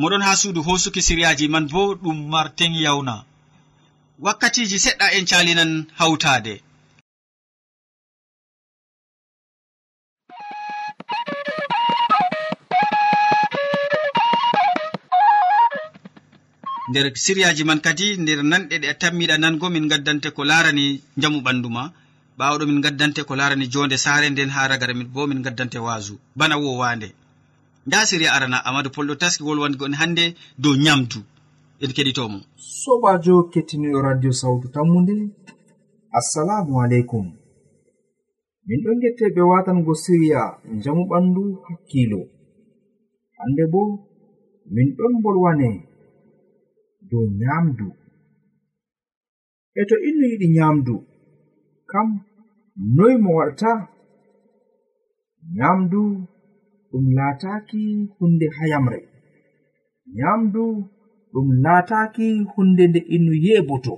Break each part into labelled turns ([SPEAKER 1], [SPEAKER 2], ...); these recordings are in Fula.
[SPEAKER 1] moɗon ha suudu hosuki siryaji man bo ɗum martin yawna. Wakkatiji seɗɗa en calinan hawtade nder siryaji man kadi nder nanɗe ɗe tammiɗa nango min gaddante ko larani jamu ɓandu ma. Ɓawaɗo min gaddante ko larani jonde sare nden ha ragara min bo min gaddante wasu bana wowande nda siriya arana amadou pollo taski wolwangon hannde dow nyamdu en keɗitomo.
[SPEAKER 2] Sobajo kettiniɗo radio sawtu tammude assalamu aleykum. Min ɗon gette ɓe watango siriya jamu ɓandu hakkilo. Hande bo min ɗon bolwane dow nyamdu. E to innu yiɗi nyamdu kam noy mo waɗata? Nyamdu ɗum laataaki hunde hayamre. Nyamdu ɗum laataaki hunde nde innu yeeboto.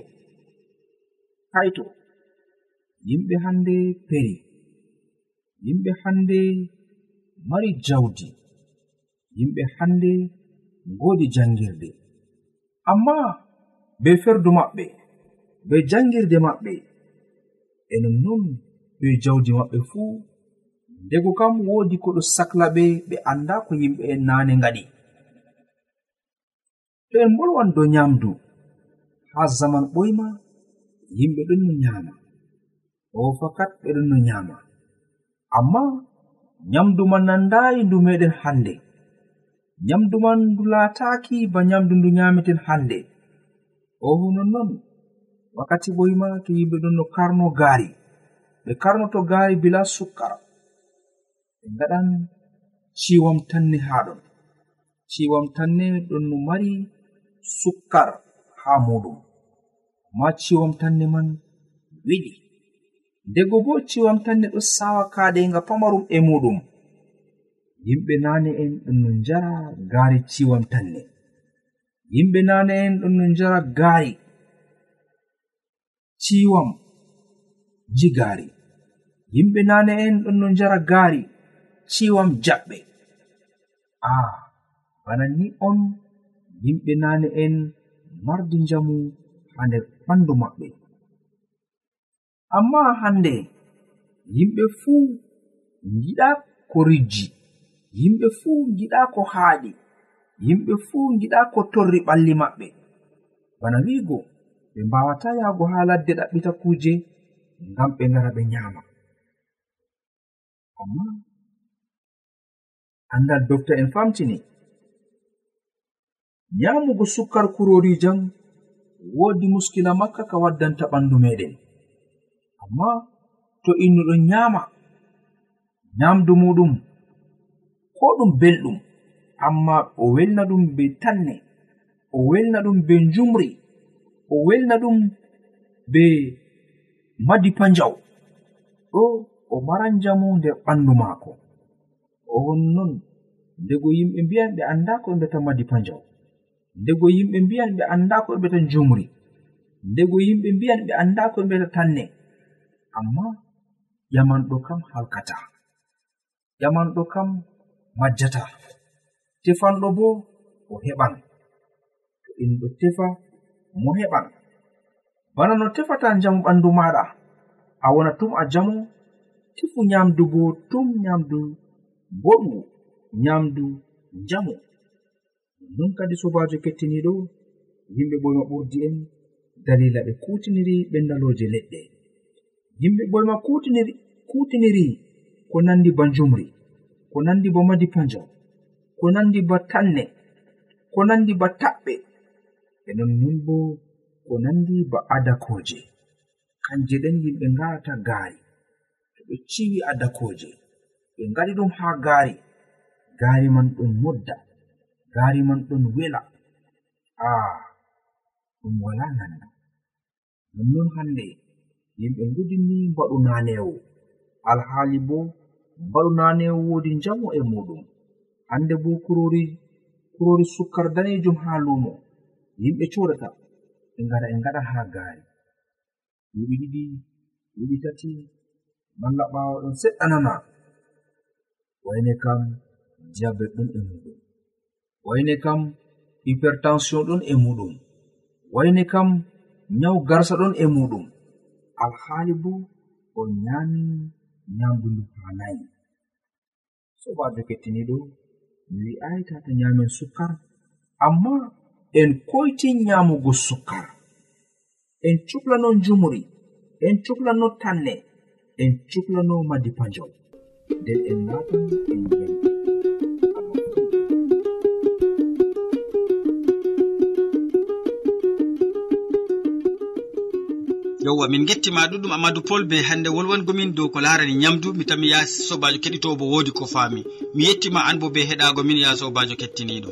[SPEAKER 2] Kaito yimɓe hannde peri yimɓe hannde mari jawdi yimɓe hannde ngoodi janngirde amma be ferdu maɓɓe be janngirde maɓɓe e nonnon be jawdi maɓɓe fuu ndego kam woodi ko ɗo sakla ɓe ɓe annda ko yimɓe en naane ngaɗi. To en bolwan dow nyaamdu haa zaman ɓoyma yimɓe ɗon no nyaama. O fakat ɓe ɗon no nyaama. Amma nyamdu man nandayi ndu meɗen hannde. Nyamdu man ndu laataaki ba nyamdu ndu nyaameten hannde. Oho nonnon wakkati ɓoyma to yimɓe ɗon no karno gaari. Ɓe karnoto gaari bila sukkara ɓe ngaɗan ciwam tanne haɗon ciwam tanne ɗon no mari sukkar ha muɗum. Amma ciwam tanne man wiɗi. Ndego bo ciwam tanne ɗo sawa kaɗenga pamarum e muɗum. Yimɓe nane en ɗon no njara gaari ciwam tanne yimɓe nane en ɗon no njara gaari ciwam jigari yimɓe nane en ɗon no njara gaari ciwon jaɓɓe. A bana ni on yimɓe nane en mardi njamu ha nder ɓandu maɓɓe. Amma hande yimɓe fuu giɗa ko rijji yimɓe fuu giɗa ko haaɗi yimɓe fuu giɗa ko torri ɓalli maɓɓe. Bana wiigo ɓe mbawata yahgo ha ladde ɗaɓɓita kuuje ngam ɓe ngara ɓe nyama. Amma andal dofta en famtini. Nyamugo sukkar kurori jam woodi muskila makka ka waddanta ɓandu meɗen amma to innuɗon nyama nyamdu muɗum ko ɗum belɗum amma o welna ɗum be tanne o welna ɗum be njumri o welna ɗum be madi panjaw. Ɗo o maran jamu nder ɓandu maako. o wonnon. Ndego yimɓe mbiyan ɓe annda ko ɓe mbiyatan madi panjaw. Ndego yimɓe mbiyan ɓe annda ko ɓe mbiyatan jumri ndego yimɓe mbiyan ɓe annda ko ɓe mbiyata tanne. Amma ƴamanɗo kam halkata. Ƴamanɗo kam majjata. Tefanɗo bo o heɓan. To en ɗo tefa mo heɓan. Bana no tefata njamu ɓandu maɗa. A wona tum a jamu tefu nyamdu bo tum nyamdu boɗugo nyamdu njamu. Non kadi sobajo kettiniɗo yimɓe ɓoyma ɓurdi en dalila ɓe kutiniri ɓendaloje leɗɗe. Yimɓe ɓoyma kutiniri ko nandi ba njumri ko nandi ba madi panjam ko nandi ba tanne ko nandi ba taɓɓe. E nonnon bo ko nandi ba adakoje kanje ɗen yimɓe ngarata gaari to ɓe ciwi adakoje ɓe ngaɗi ɗum haa gaari. Gaari man ɗon modda gaari man ɗon wela. A ɗum wala nanda nonnon hannde yimɓe ngudini mbaɗu nanewo alhaali bo mbaɗu nanewo woodi njamu e muɗum hannde bo kurori kurori sukkar danejum haa lumo yimɓe codata ɓe ngara e ngaɗa haa gaari. Duuɓi ɗiɗi duuɓi tati malla ɓaawo ɗon seɗɗanana wayne kam diabet ɗon e muɗum. Wayne kam hypertension ɗon e muɗum. Wayne kam nyawu garsa ɗon e muɗum. Alhaali bo on nyami nyamdu ndu hanayi sobajo kettiniɗo mi wi'ai tata nyamen sukkar amma en koytin nyamugo sukkar. En cuklano njumri en cuklano tanne en cuklano madi panjaw. nden en naatan en jam
[SPEAKER 1] yowwa min gettima ɗuɗum amadou pol be hande wolwangomin dow ko larani ñamdu. Mi tami ya sobajo keɗitowo bo wodi ko faami. Mi yettima an bo be heɗago min ya sobajo kettiniɗo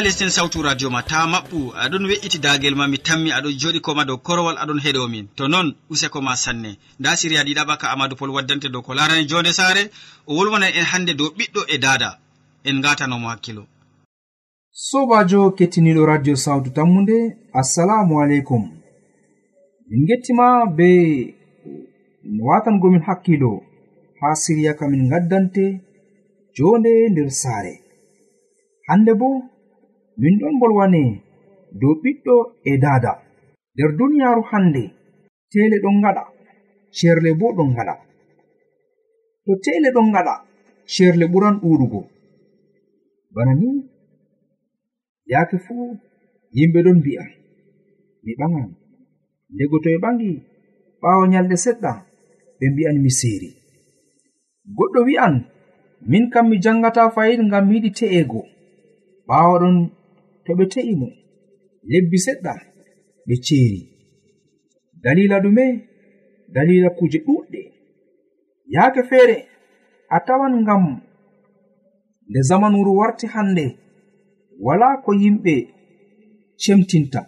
[SPEAKER 1] ta listen sawtu radio ma ta maɓɓu aɗon we'iti dagel ma mi tammi aɗon joɗi koma dow korowal aɗon heɗomin to noon useko ma sanne. Nda siriya ɗiɗaɓa ka amadou pol waddante dow ko larani jonde saare o wolwonan en hande dow ɓiɗɗo e dada en gatanomo hakkilo.
[SPEAKER 2] Sobajo kettiniɗo radio sawtu tammude assalamu aleykum. Min gettima be watangomin hakkilo ha siriya kamin gaddante jonde nder saare. Hande bo min ɗon bolwane dow ɓiɗɗo e daada nder duniyaaru hannde teele ɗon ngaɗa sherle bo ɗon ngaɗa. To teele ɗon ngaɗa sherle ɓuran ɗuɗugo bana ni yaake fuu yimɓe ɗon mbi'a mi ɓaŋan. Ndego to e ɓaŋgi ɓaawo nyalɗe seɗɗa ɓe mbi'an mi seeri. Goɗɗo wi'an min kam mi janngata fayin ngam mi yiɗi te'ego ɓaawo ɗon to ɓe te'i mo. Lebbi seɗɗa ɓe ceeri. Dalila ɗume dalila kuje ɗuɗɗe. Yaake feere a tawan ngam nde zamanuru warti hannde wala ko yimɓe cemtinta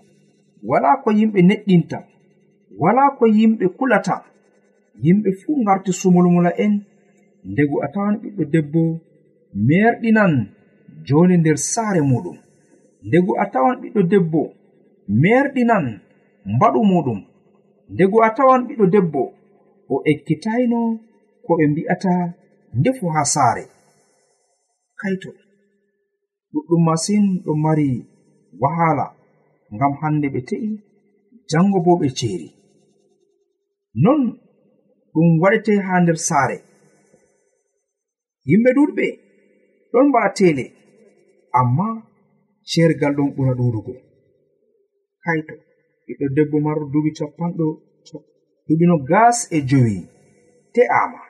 [SPEAKER 2] wala ko yimɓe neɗɗinta wala ko yimɓe kulata. Yimɓe fuu ngarti sumulmula'en ndego a tawan ɓiɗɗo debbo merɗinan joni nder saare muɗum. ndego a tawan ɓiɗɗo debbo merɗinan mbaɗu muɗum. Ndego a tawan ɓiɗɗo debbo o ekkitayno ko ɓe mbi'ata ndefu haa saare. Kaito ɗuɗɗum masin ɗo mari wahala ngam hande ɓe te'i jango bo ɓe ceeri. Non ɗum waɗete haa nder saare. Yimɓe ɗuɗɓe ɗon mbaa teele amma cergal ɗon ɓura ɗuɗugo kaito ɓiɗɗo debbo marɗo duuɓi capanɗo duɓino gas e jowi te'ama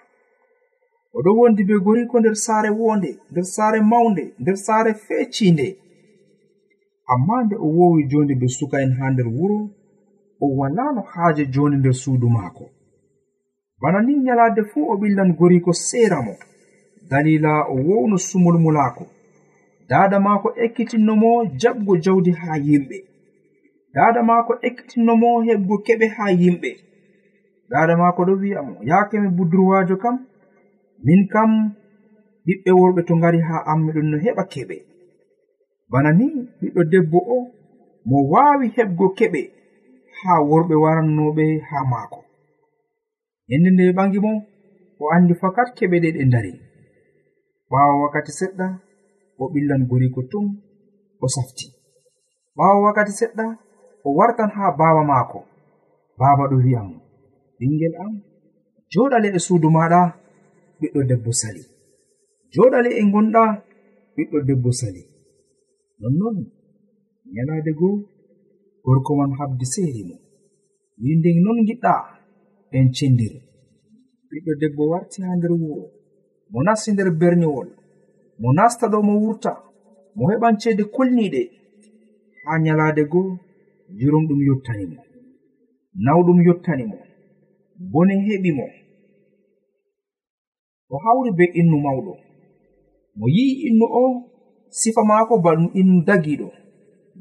[SPEAKER 2] oɗo wondi be goriko nder saare wonde nder saare mawnde nder saare fecinde amma nde o wowi jonde be suka en ha nder wuro o walano haaje jonde nder suudu maako. Bana ni nyalade fuu o ɓillan goriko seera mo. Dalila o wowno sumolmulaako dada maako ekkitinnomo jaɓgo jawdi ha yimɓe. Dada maako ekkitinnomo heɓgo keɓe ha yimɓe. Dada maako ɗo wi'a mo yaakemi budurwaajo kam min kam ɓiɓɓe worɓe to ngari ha am miɗon no heɓa keɓe. Bana ni ɓiɗɗo debbo o mo wawi heɓgo keɓe ha worɓe warannoɓe ha maako. Yende nde ɓangi mo o andi fakat keɓe ɗe ɗe dari ɓawo wakkati seɗɗa o ɓillan goriko tum o safti. Ɓawo wakkati seɗɗa o wartan ha baba maako. Baba ɗo wi'a mo ɓingel am joɗale e suudu maɗa ɓiɗɗo debbo sali. Joɗale e gonɗa ɓiɗɗo debbo sali. Nonnon nyalaade goo gorko man habdi seeri mo. Wi nden non giɗɗa en cendir ɓiɗɗo debbo warti ha nder wuro mo nasti nder berniwol. mo nasta ɗo mo wurta mo heɓan ceede kolniɗe ha nyalaade goo jurum ɗum yottani mo. Nawɗum yottani mo. Bone heɓi mo. O hawri be innu mawɗo. Mo yi'i innu o sifa maako baɗum innu dagiɗo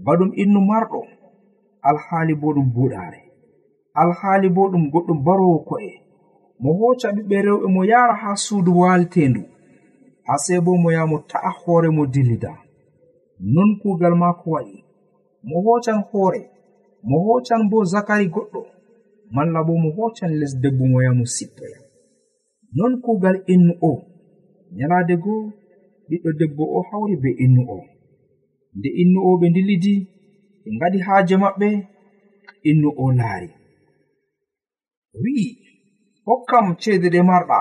[SPEAKER 2] baɗum innu marɗo. Alhaali bo ɗum buɗaare. Alhaali bo ɗum goɗɗum barowo ko'e. Mo hooca ɓiɓɓe rewɓe mo yaara haa suudu waaltendu ase bo mo yaha mo ta'a hoore mo dillida. Non kuugal maako wa'i. Mo hocan hoore mo hocan bo zakari goɗɗo malla bo mo hocan lesdebbo mo yaha mo sippoya. Non kuugal innu o nyalaade goo ɓiɗɗo debbo o hawri be innu o. Nde innu o ɓe dillidi ɓe ngadi haaje maɓɓe innu o laari. Wi'i hokkam ceede ɗe marɗa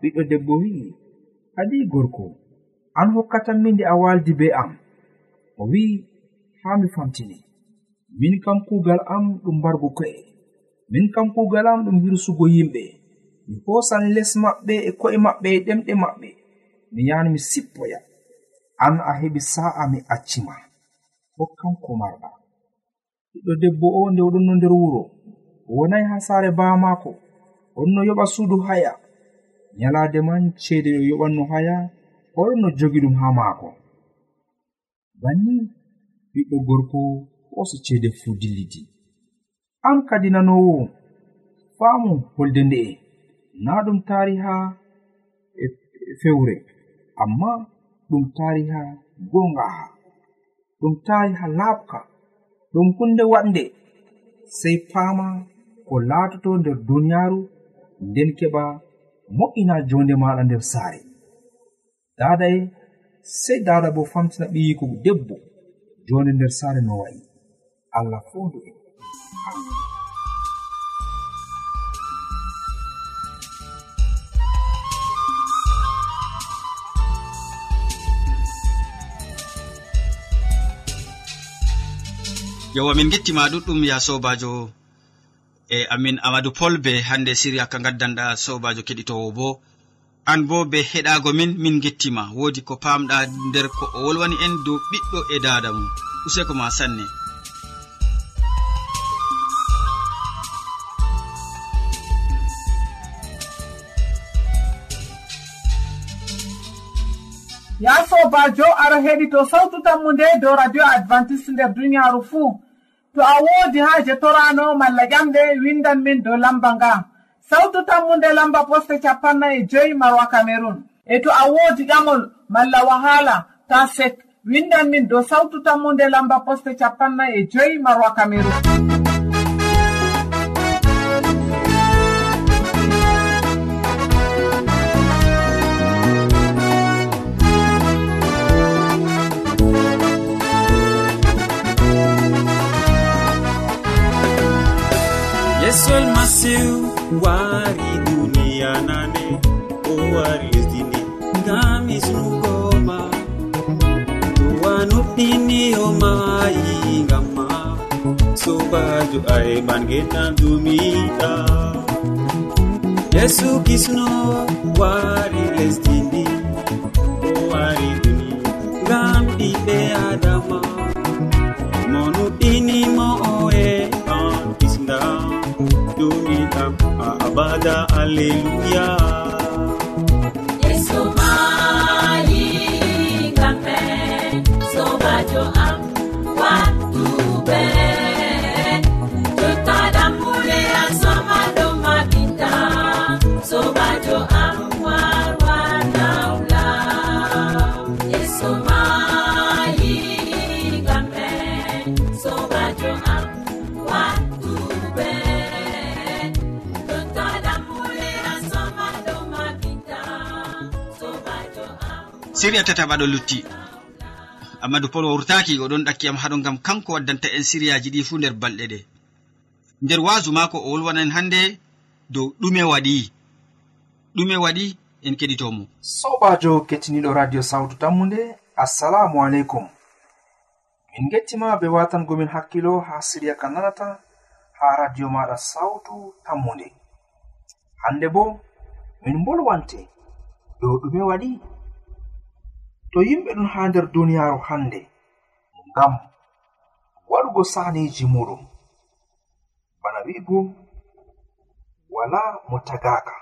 [SPEAKER 2] ɓiɗɗo debbo wi'i. adi gorko an hokkatanmi nde a waldi be am. O wi'i haa mi famtini. Min kam kuugal am ɗum mbargo ko'e. Min kam kuugal am ɗum hirsugo yimɓe. Mi hoosan les maɓɓe e ko'e maɓɓe e ɗemɗe maɓɓe. Mi yahan mi sippoya. An a heɓi sa'a mi accima. Hokkan ko marɗa. Ɓiɗɗo debbo o nde oɗon no nder wuro o wonayi haa saare baa maako. On no yoɓa suudu haya. nyalaade man ceede o yoɓanno haya oɗon no jogi ɗum haa maako. Banni ɓiɗɗo gorko hoosi ceede fuu dilliti. An kadi nanowo faamu holde nde'e naa ɗum taariha e, e fewre amma ɗum taariha gongaha ɗum taariha laaɓka ɗum hunde waɗnde sey paama ko laatoto nder duniyaaru nden keɓa mo'ina jonde maɗa nder saare. Daday sey dada bo famtina ɓiyiko debbo jonde nder saare no wa'i. Allah fondu en.
[SPEAKER 1] Yowa min gettima ɗuɗɗum ya sobajo. e amin amadou pol be hande siriya ka gaddanɗa sobajo keɗitowo bo. An bo be heɗago min min gettima. Wodi ko pamɗa nder ko o wolwani en dow ɓiɗɗo e dada mum. Useko ma sanne.
[SPEAKER 3] Ya sobajo ara heɗito sawtu tammu nde dow radio adventiste nder duniyaru fuu. to a woodi haaje torano malla ƴamɗe windan min dow lamba nga sawtu tammunde lamba poste capanna e joyi marwa cameron e to a woodi ƴamol malla wahala ta sek. Windan min dow sawtu tammunde lamba poste capanna e joyi marwa camerun yesu almasihu
[SPEAKER 4] wari duniya nane o wari lesdini ngam hisnugoma towanuɗɗini o mayi ngam ma sobajo aeɓan genan dumiɗa yesu kisno wari lesdini tada alleluya
[SPEAKER 1] siriya tataɓa ɗo lutti. Amadou pol wurtaki oɗon ɗakkiyam haɗo gam kanko waddanta en siriyaji ɗi fu nder balɗe ɗe. Nder wasu mako o wolwanan hande dow ɗume waɗi. Ɗume waɗi en keɗitomo.
[SPEAKER 2] Sobajo kettiniɗo radio sawtu tammude assalamu aleykum. Min gettima be watangomin hakkilo ha siriya ka nanata ha radio maɗa sawtu tammude. Hande bo min bolwante dow ɗume waɗi. to yimɓe ɗon ha nder duniyaaru hande ngam waɗugo saaliiji muɗum bana wi'ugo wala mo tagaaka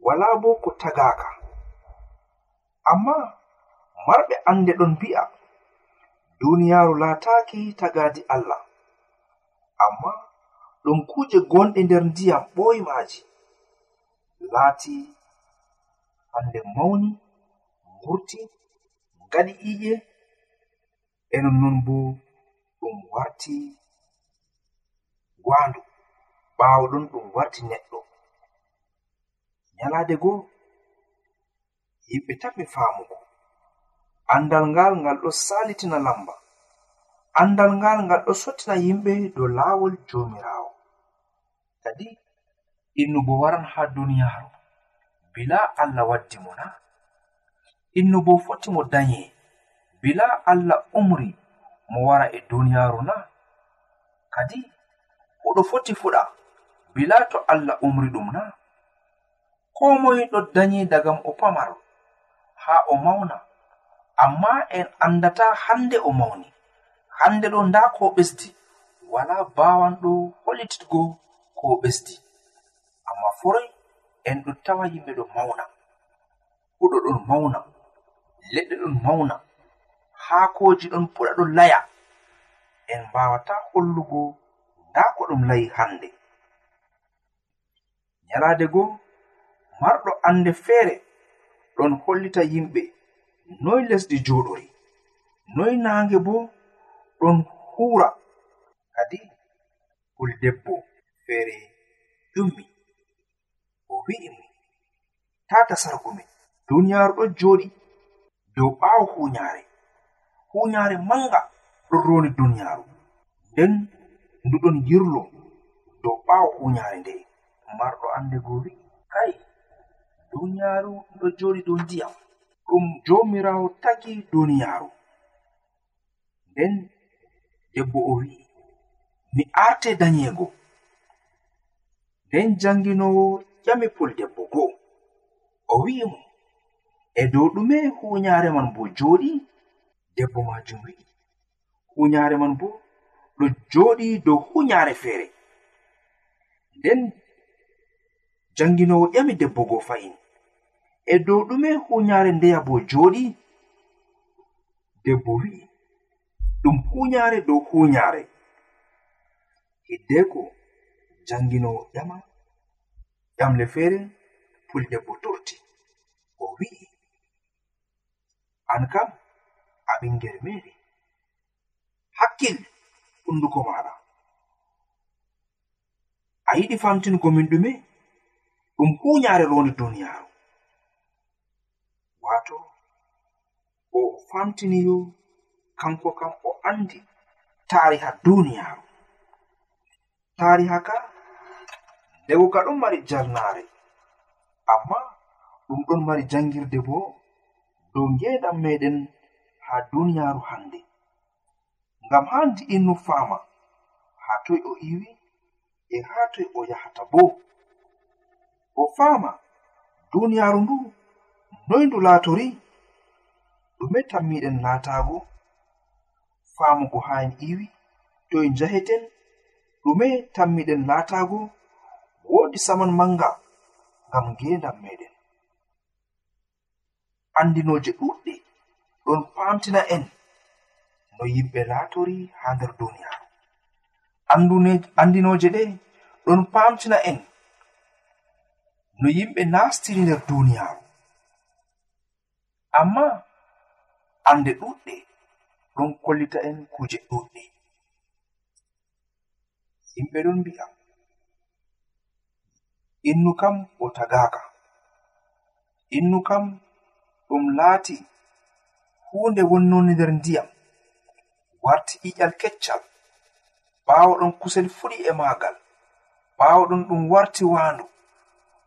[SPEAKER 2] wala bo ko tagaaka. Amma marɓe annde ɗon mbi'a duniyaaru laataaki tagaadi allah. Amma ɗum kuuje gonɗe nder ndiyam ɓooymaaji laati hande mawni vurti gaɗi iƴe e nonnon bo ɗum warti gwandu ɓawo ɗon ɗum warti neɗɗo. Nyalade goo yimɓe taɓɓi faamugo. Andal ngal ngal ɗo salitina lamba. Andal ngal ngal ɗo sottina yimɓe dow laawol jomirawo kadi innugo waran ha duniyaru. Bila allah waddi mo na. innu bo foti mo daye bila allah umri mo wara e duniyaru na. Kadi oɗo foti fuɗa. Bila to allah umri ɗum na. Ko moye ɗo daye dagam o pamaro ha o mauna amma en andata hande o mauni hande ɗo nda ko ɓesdi. Wala bawanɗo hollititgo ko ɓesdi. Amma foroy en ɗo tawa yimɓe ɗo mauna huɗo ɗon mauna leɗɗe ɗon mawna. Haakoji ɗon puɗa ɗon laya. En mbawata hollugo nda ko ɗum layi hande nyalade goo marɗo ande feere ɗon hollita yimɓe. Noy lesdi joɗori noy nange bo ɗon hura kadi puldebbo feere ƴummi o wi'imi tata sargumin duniyaru ɗo joɗi dow ɓaawo huunyaare huunyaare manga ɗon roni duniyaaru nden nduɗon yirlo dow ɓaawo huunyaare nde marɗo annde gori kai duniyaaru ɗo jooɗi dow ndiyam. Ɗum joomiraawo tagi duniyaaru nden debbo o wi'i mi arte danyego nden janginowo ƴami pol debbo go'o. O wi'i mo e dow ɗume huunyaare man bo jooɗi debbo majum wi'i huunyaare man bo ɗo jooɗi dow huunyaare feere. Nden janginowo ƴami debbo goo fayin e dow ɗume huunyaare ndeya bo jooɗi debbo wi'i ɗum huunyaare dow huunyaare hiddeeko janginowo ƴama ƴamle feere puli debbo to an kam a ɓingel mere hakkil hunduko maɗa a yiɗi famtingo min ɗume ɗum hunyare rondi duniyaru wato o famtiniyo kanko kam o andi tariha duniyaru tariha ka ndego ka ɗon mari jarnaare amma ɗum ɗon mari jangirde boo dow ngedam meɗen haa duniyaaru hannde. Ngam handi innu faama haa toy o iwi e haa toy o yahata bo. O faama duniyaaru ndu noy ndu laatori ɗume tammiɗen laataago faamugo haa en iwi toy njaheten ɗume tammiɗen laataago woodi saman manga ngam ngendam meɗen. andinoje ɗuɗɗi ɗon famtina en no yimɓe latori ha nder duniyaru andinoje ɗe ɗon famtina en no yimɓe nastiri nder duniyaru amma ande ɗuɗɗe ɗon kollita en kuje ɗuɗɗe yimɓe ɗon mbi'a innu kam o tagaaka innu kam ɗum laati hunde wonnoni nder ndiyam warti iƴal keccal ɓaawo ɗon kusel fuɗi e maagal ɓaawo ɗon ɗum warti waandu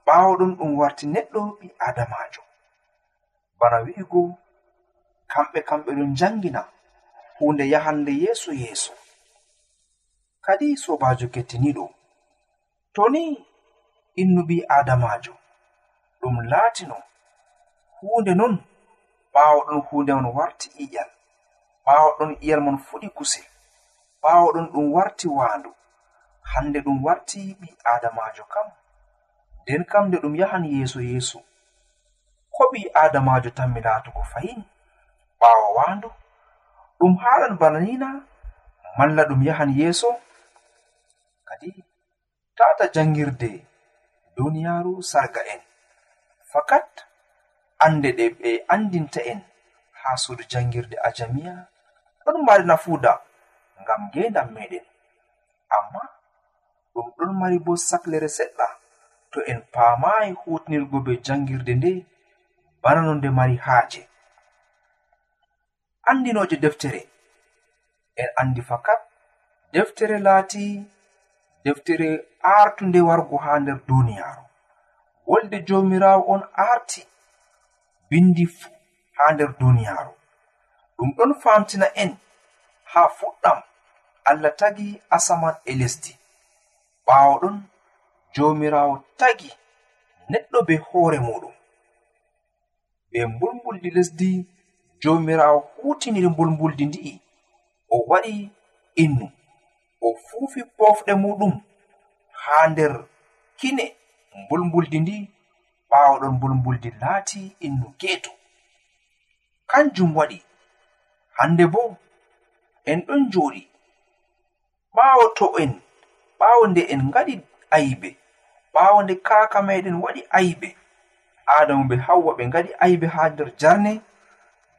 [SPEAKER 2] ɓaawo ɗon ɗum warti neɗɗo ɓi adamajo bana wi'igo kamɓe kamɓe ɗon jangina hunde yahande yeeso yeeso. Kadi sobajo kettiniɗo to ni innu ɓi adamajo ɗum laatino hunde non ɓaawo ɗon huunde man warti iƴal ɓaawo ɗon iyal mon fuɗi kusel ɓaawo ɗon ɗum warti waandu hande ɗum warti ɓi adamajo kam nden kam nde ɗum yahan yeeso yeeso ko ɓi adamajo tanmi laatugo fayin ɓaawo waandu ɗum haɗan bana nina malla ɗum yahan yeeso kadi tata jangirde duniyaaru sarga en fakat ande ɗe ɓe andinta en ha suudu jangirde ajamiya. Ɗon mari nafuuda ngam ngendam meɗen amma ɗum ɗon mari bo saklere seɗɗa. To en paamayi hutinirgo be jangirde nde bana no nde mari haaje. Andinoje deftere. En andi fakat deftere laati deftere artunde wargo ha nder duniyaaru. Wolde jomirawo on arti bindi fuu haa nder duniyaaru. Ɗum ɗon famtina en haa fuɗɗam. Allah tagi asaman e lesdi. Ɓaawo ɗon joomiraawo tagi neɗɗo be hoore muɗum. Be mbulmbuldi lesdi joomiraawo huutiniri mbulmbuldi ndi'i. O waɗi innu o fuufi poofɗe muɗum haa nder kine. Mbulmbuldi ndi ɓaawo ɗon mbulmbuldi laati innu geeto. Kanjum waɗi hande bo en ɗon jooɗi ɓaawo to en ɓaawo nde en ngaɗi ayibe ɓaawo nde kaaka meɗen waɗi ayibe adamu be hawwa ɓe ngaɗi ayibe haa nder jarne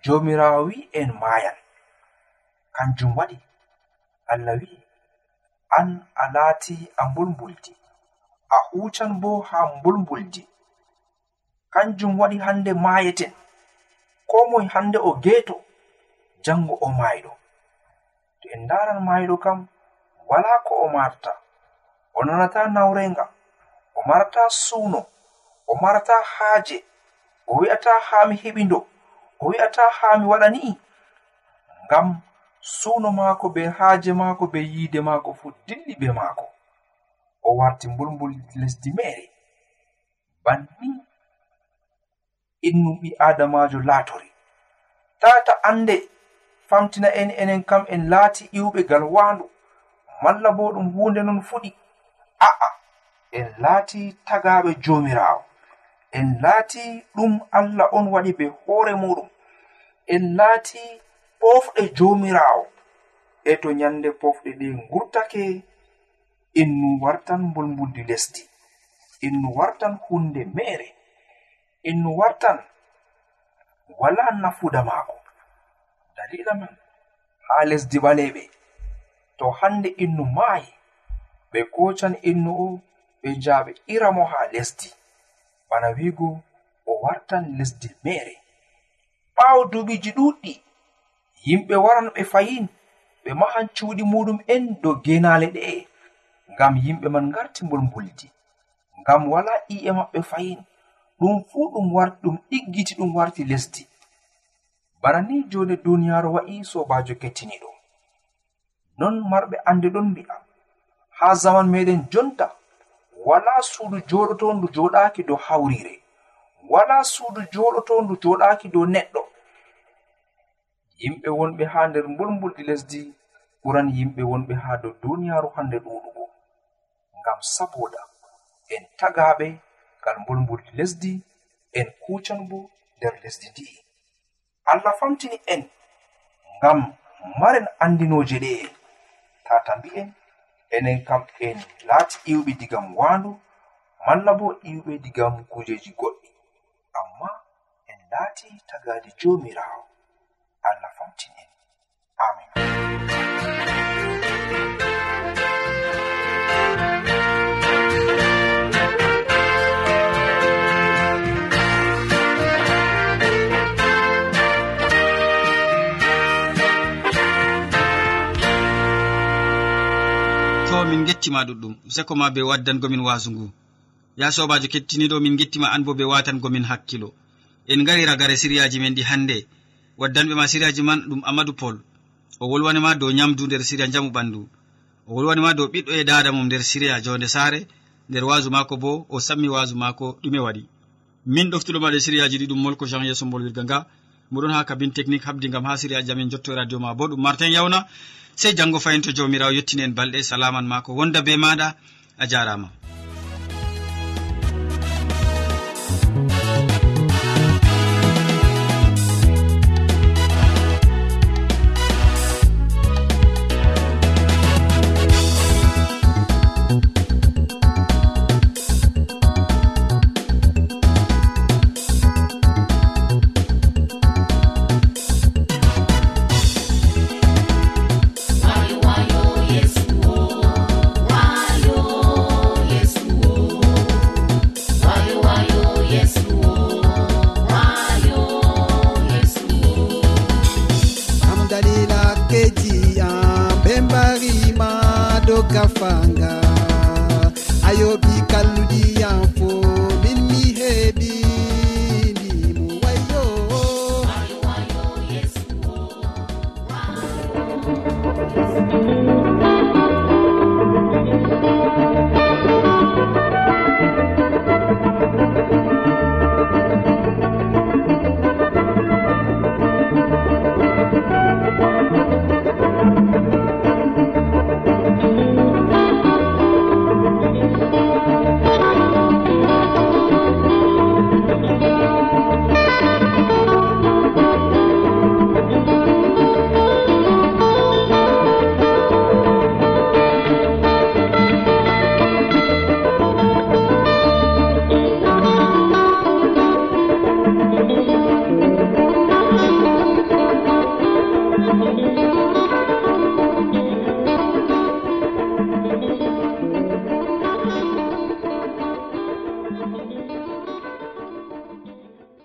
[SPEAKER 2] jomirawo wi en maayan. Kanjum waɗi allah wi an a laati a mbulmbuldi a hutan bo haa mbulmbuldi. kanjum waɗi hande mayeten ko moy hande o geeto jango o mayɗo to en ndaran mayɗo kam wala ko o marta o nanata nawrenga o marata suuno o marata haaje o wi'ata haa mi heɓi ndo o wi'ata haa mi waɗa ni'i ngam suuno maako be haaje maako be yiide maako fuu dilli be maako. O warti mbulmbul lesdi mere bannin innum ɓi adamajo laatori. Tata ande famtina en enen kam en laati iwɓe gal waandu. Malla bo ɗum hunde non fuɗi. A'a en laati tagaɓe jomirawo en laati ɗum allah on waɗi be hoore muɗum en laati pofɗe jomirawo e to nyande pofɗe ɗe gurtake innu wartan mbulmbuldi lesdi. Innu wartan hunde mere innu wartan wala nafuda maako. Dalila man haa lesdi ɓaleɓe to hande innu maayi ɓe kocan innu o ɓe njaaɓe ira mo haa lesdi. Bana wiigo o wartan lesdi mere ɓaawo duuɓiiji ɗuuɗɗi yimɓe waran ɓe fayin ɓe mahan cuuɗi muɗum en dow genaale ɗe'e ngam yimɓe man ngarti mbulmbuldi ngam wala i'e maɓɓe fayin. ɗum fuu ɗum warti ɗum ɗiggiti ɗum warti lesdi. Bana ni jonde duniyaaru wa'i sobajo kettiniɗo non marɓe ande ɗon mbi'a. Ha zaman meɗen jonta wala suudu joɗoto ndu joɗaki dow hawrire. Wala suudu joɗoto ndu joɗaki dow neɗɗo. Yimɓe wonɓe ha nder mbulmbuldi lesdi ɓuran yimɓe wonɓe ha dow duniyaaru hande ɗuɗugo ngam saboda en tagaɓe ngal mbulmbuldi lesdi en kuucan bo nder lesdi ndi'i allah famtini en ngam maren andinoje ɗe. Tata mbi'en enen kam en laati iwɓe digam waandu malla bo iwɓe digam kujeji goɗɗi. Amma en laati tagade jomirawo
[SPEAKER 1] min gettima ɗuɗɗum seko ma be waddangomin wasu ngu. Ya sobajo kettiniɗo min gettima an bo be watangomin hakkilo. En gari ragare siriyaji men ɗi hande. Waddanɓe ma siriyaji man ɗum amadou pol. O wolwanima dow nyamdu nder siriya jamu ɓandu. O wolwanima dow ɓiɗɗo e dada mum nder siriya jonde sare nder wasu mako bo o sammi wasu mako ɗume waɗi. Min ɗoftuɗomaɗe siriyaji ɗi ɗum molko jean yeso mbolwirga nga. moɗon ha kabine technique habdi gam ha siriyaji amin jotto e radio ma bo. Ɗum martin yawna sey janggo fayin to jawmirawo yettini en balɗe salaman ma ko wonda be maɗa a jarama.